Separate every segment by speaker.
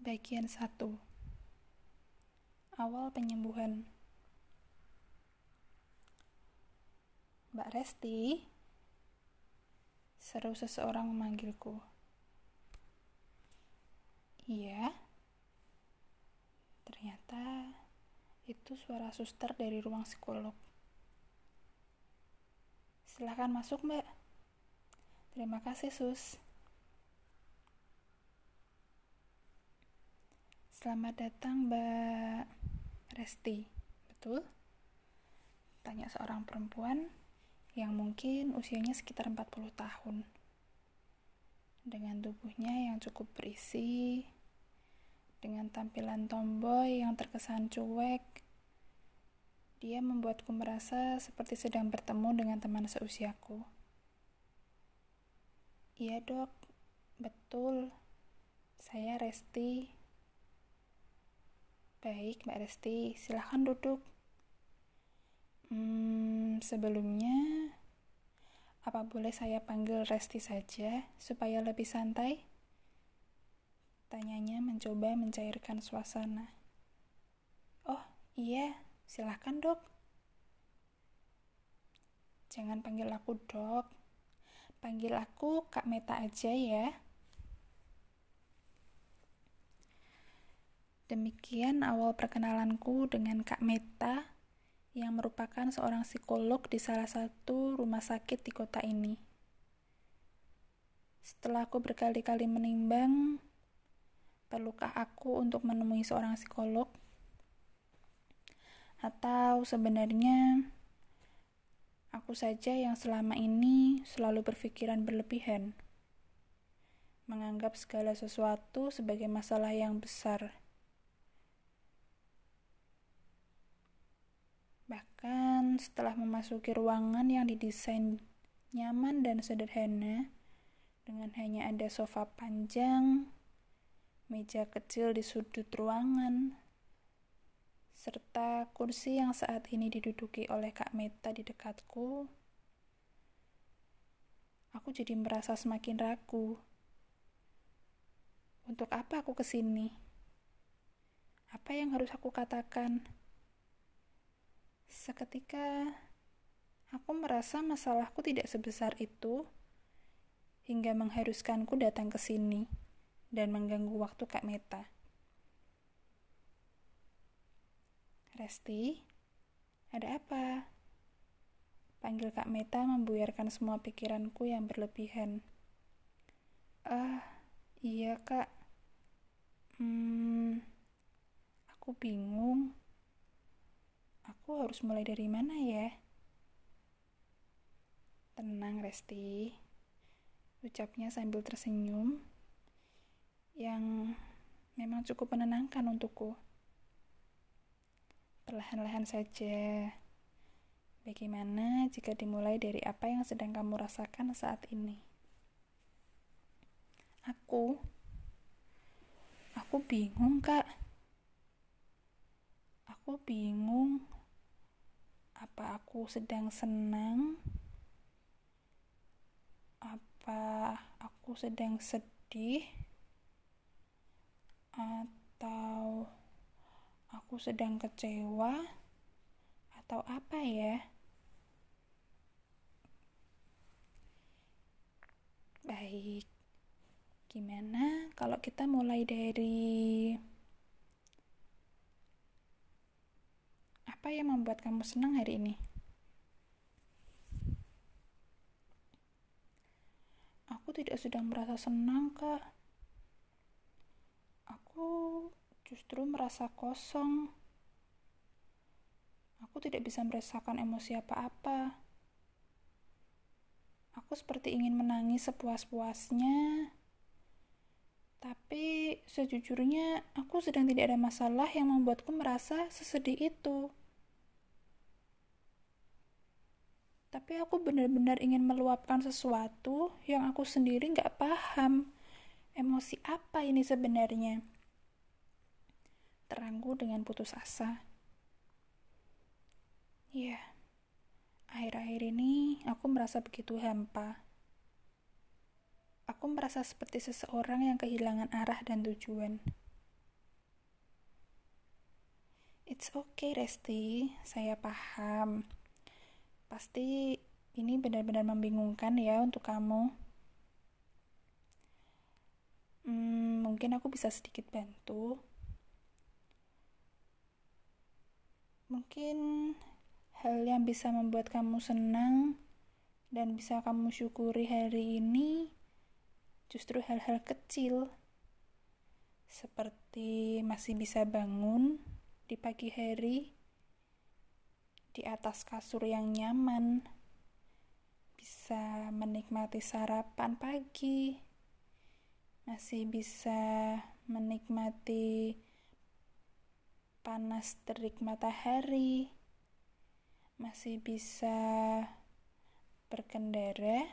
Speaker 1: Bagian 1 Awal penyembuhan. Mbak Resti Seru seseorang memanggilku. Iya. Ternyata itu suara suster dari ruang psikolog. Silahkan masuk mbak. Terima kasih sus Selamat datang Mbak Resti, betul? Tanya seorang perempuan yang mungkin usianya sekitar 40 tahun. Dengan tubuhnya yang cukup berisi, dengan tampilan tomboy yang terkesan cuek, dia membuatku merasa seperti sedang bertemu dengan teman seusiaku. Iya dok, betul. Saya Resti Baik, Mbak Resti, silahkan duduk. Hmm, sebelumnya, apa boleh saya panggil Resti saja supaya lebih santai? Tanyanya mencoba mencairkan suasana. Oh, iya, silahkan dok. Jangan panggil aku dok. Panggil aku Kak Meta aja ya. Demikian awal perkenalanku dengan Kak Meta yang merupakan seorang psikolog di salah satu rumah sakit di kota ini. Setelah aku berkali-kali menimbang, perlukah aku untuk menemui seorang psikolog? Atau sebenarnya aku saja yang selama ini selalu berpikiran berlebihan, menganggap segala sesuatu sebagai masalah yang besar Bahkan setelah memasuki ruangan yang didesain nyaman dan sederhana, dengan hanya ada sofa panjang, meja kecil di sudut ruangan, serta kursi yang saat ini diduduki oleh Kak Meta di dekatku, aku jadi merasa semakin ragu. Untuk apa aku ke sini? Apa yang harus aku katakan? Seketika aku merasa masalahku tidak sebesar itu hingga mengharuskanku datang ke sini dan mengganggu waktu Kak Meta. Resti, ada apa? Panggil Kak Meta membuyarkan semua pikiranku yang berlebihan. Ah, iya Kak. Hmm, aku bingung aku harus mulai dari mana ya? Tenang, Resti. Ucapnya sambil tersenyum yang memang cukup menenangkan untukku. Perlahan-lahan saja. Bagaimana jika dimulai dari apa yang sedang kamu rasakan saat ini? Aku, aku bingung, Kak. Aku bingung apa aku sedang senang apa aku sedang sedih atau aku sedang kecewa atau apa ya? Baik gimana kalau kita mulai dari Apa yang membuat kamu senang hari ini? Aku tidak sedang merasa senang, Kak. Aku justru merasa kosong. Aku tidak bisa merasakan emosi apa-apa. Aku seperti ingin menangis sepuas-puasnya. Tapi sejujurnya aku sedang tidak ada masalah yang membuatku merasa sesedih itu. Tapi aku benar-benar ingin meluapkan sesuatu yang aku sendiri nggak paham. Emosi apa ini sebenarnya? Terangku dengan putus asa. Ya akhir-akhir ini aku merasa begitu hampa. Aku merasa seperti seseorang yang kehilangan arah dan tujuan. It's okay, Resti. Saya paham. Pasti ini benar-benar membingungkan ya untuk kamu. Hmm, mungkin aku bisa sedikit bantu. Mungkin hal yang bisa membuat kamu senang dan bisa kamu syukuri hari ini justru hal-hal kecil seperti masih bisa bangun di pagi hari di atas kasur yang nyaman, bisa menikmati sarapan pagi, masih bisa menikmati panas terik matahari, masih bisa berkendara,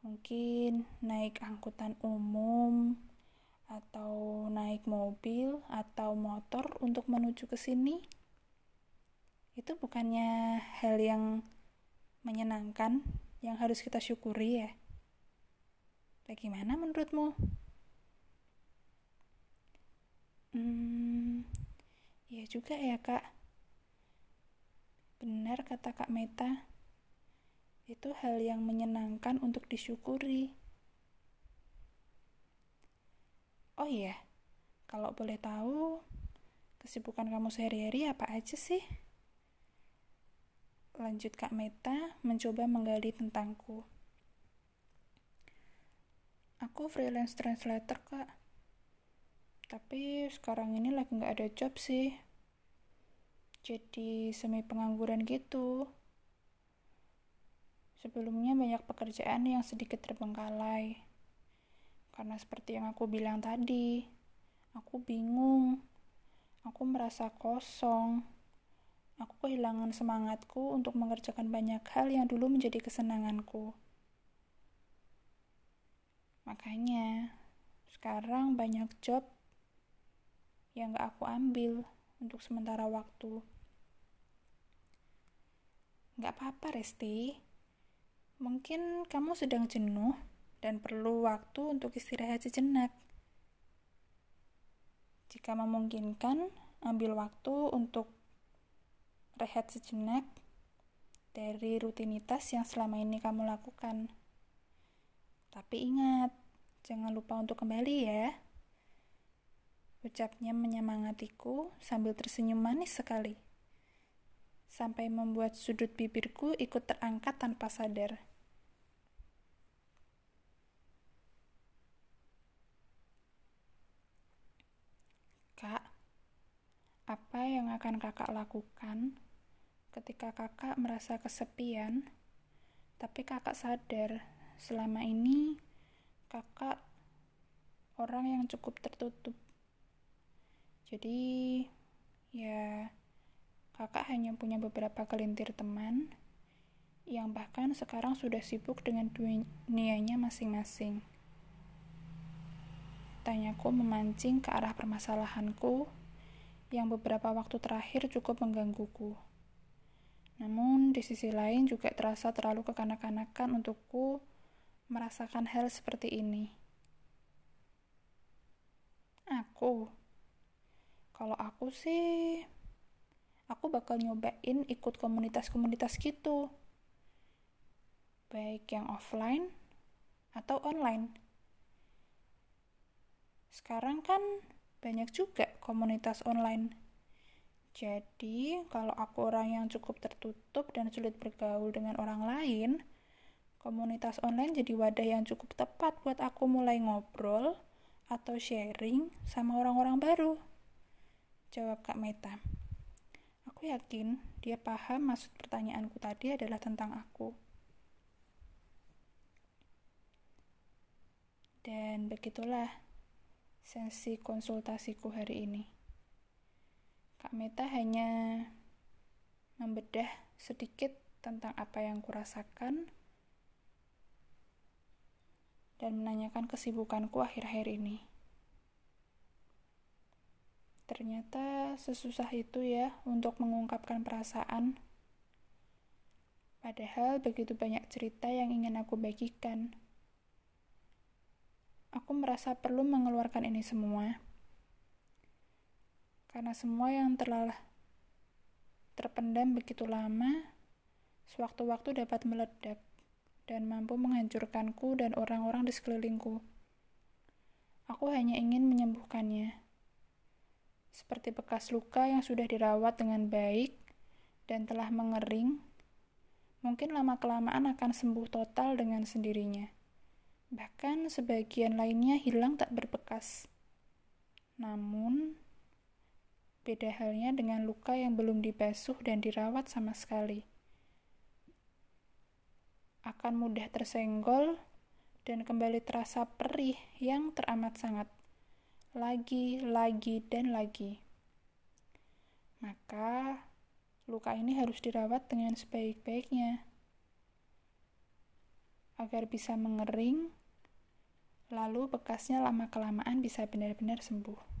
Speaker 1: mungkin naik angkutan umum atau naik mobil atau motor untuk menuju ke sini, itu bukannya hal yang menyenangkan yang harus kita syukuri ya? Bagaimana menurutmu? Hmm, ya juga ya kak. Benar kata kak Meta. Itu hal yang menyenangkan untuk disyukuri. Oh iya, kalau boleh tahu, kesibukan kamu sehari-hari apa aja sih? Lanjut Kak Meta mencoba menggali tentangku. Aku freelance translator, Kak. Tapi sekarang ini lagi nggak ada job sih. Jadi semi pengangguran gitu. Sebelumnya banyak pekerjaan yang sedikit terbengkalai karena seperti yang aku bilang tadi, aku bingung. Aku merasa kosong. Aku kehilangan semangatku untuk mengerjakan banyak hal yang dulu menjadi kesenanganku. Makanya, sekarang banyak job yang gak aku ambil untuk sementara waktu. Gak apa-apa, Resti. Mungkin kamu sedang jenuh dan perlu waktu untuk istirahat sejenak. Jika memungkinkan, ambil waktu untuk rehat sejenak dari rutinitas yang selama ini kamu lakukan. Tapi ingat, jangan lupa untuk kembali ya. Ucapnya menyemangatiku sambil tersenyum manis sekali. Sampai membuat sudut bibirku ikut terangkat tanpa sadar. Apa yang akan kakak lakukan ketika kakak merasa kesepian, tapi kakak sadar selama ini kakak orang yang cukup tertutup. Jadi, ya, kakak hanya punya beberapa kelintir teman yang bahkan sekarang sudah sibuk dengan dunianya masing-masing. Tanyaku memancing ke arah permasalahanku yang beberapa waktu terakhir cukup menggangguku. Namun, di sisi lain juga terasa terlalu kekanak-kanakan untukku merasakan hal seperti ini. Aku, kalau aku sih, aku bakal nyobain ikut komunitas-komunitas gitu. Baik yang offline atau online. Sekarang kan banyak juga komunitas online. Jadi, kalau aku orang yang cukup tertutup dan sulit bergaul dengan orang lain, komunitas online jadi wadah yang cukup tepat buat aku mulai ngobrol atau sharing sama orang-orang baru. Jawab Kak Meta. Aku yakin dia paham maksud pertanyaanku tadi adalah tentang aku. Dan begitulah sesi konsultasiku hari ini. Kak Meta hanya membedah sedikit tentang apa yang kurasakan dan menanyakan kesibukanku akhir-akhir ini. Ternyata sesusah itu ya untuk mengungkapkan perasaan. Padahal begitu banyak cerita yang ingin aku bagikan. Aku merasa perlu mengeluarkan ini semua. Karena semua yang telah terpendam begitu lama, sewaktu-waktu dapat meledak dan mampu menghancurkanku dan orang-orang di sekelilingku. Aku hanya ingin menyembuhkannya. Seperti bekas luka yang sudah dirawat dengan baik dan telah mengering, mungkin lama-kelamaan akan sembuh total dengan sendirinya. Bahkan sebagian lainnya hilang tak berbekas. Namun, beda halnya dengan luka yang belum dibasuh dan dirawat sama sekali akan mudah tersenggol dan kembali terasa perih yang teramat sangat. Lagi, lagi, dan lagi. Maka, luka ini harus dirawat dengan sebaik-baiknya agar bisa mengering, lalu bekasnya lama-kelamaan bisa benar-benar sembuh.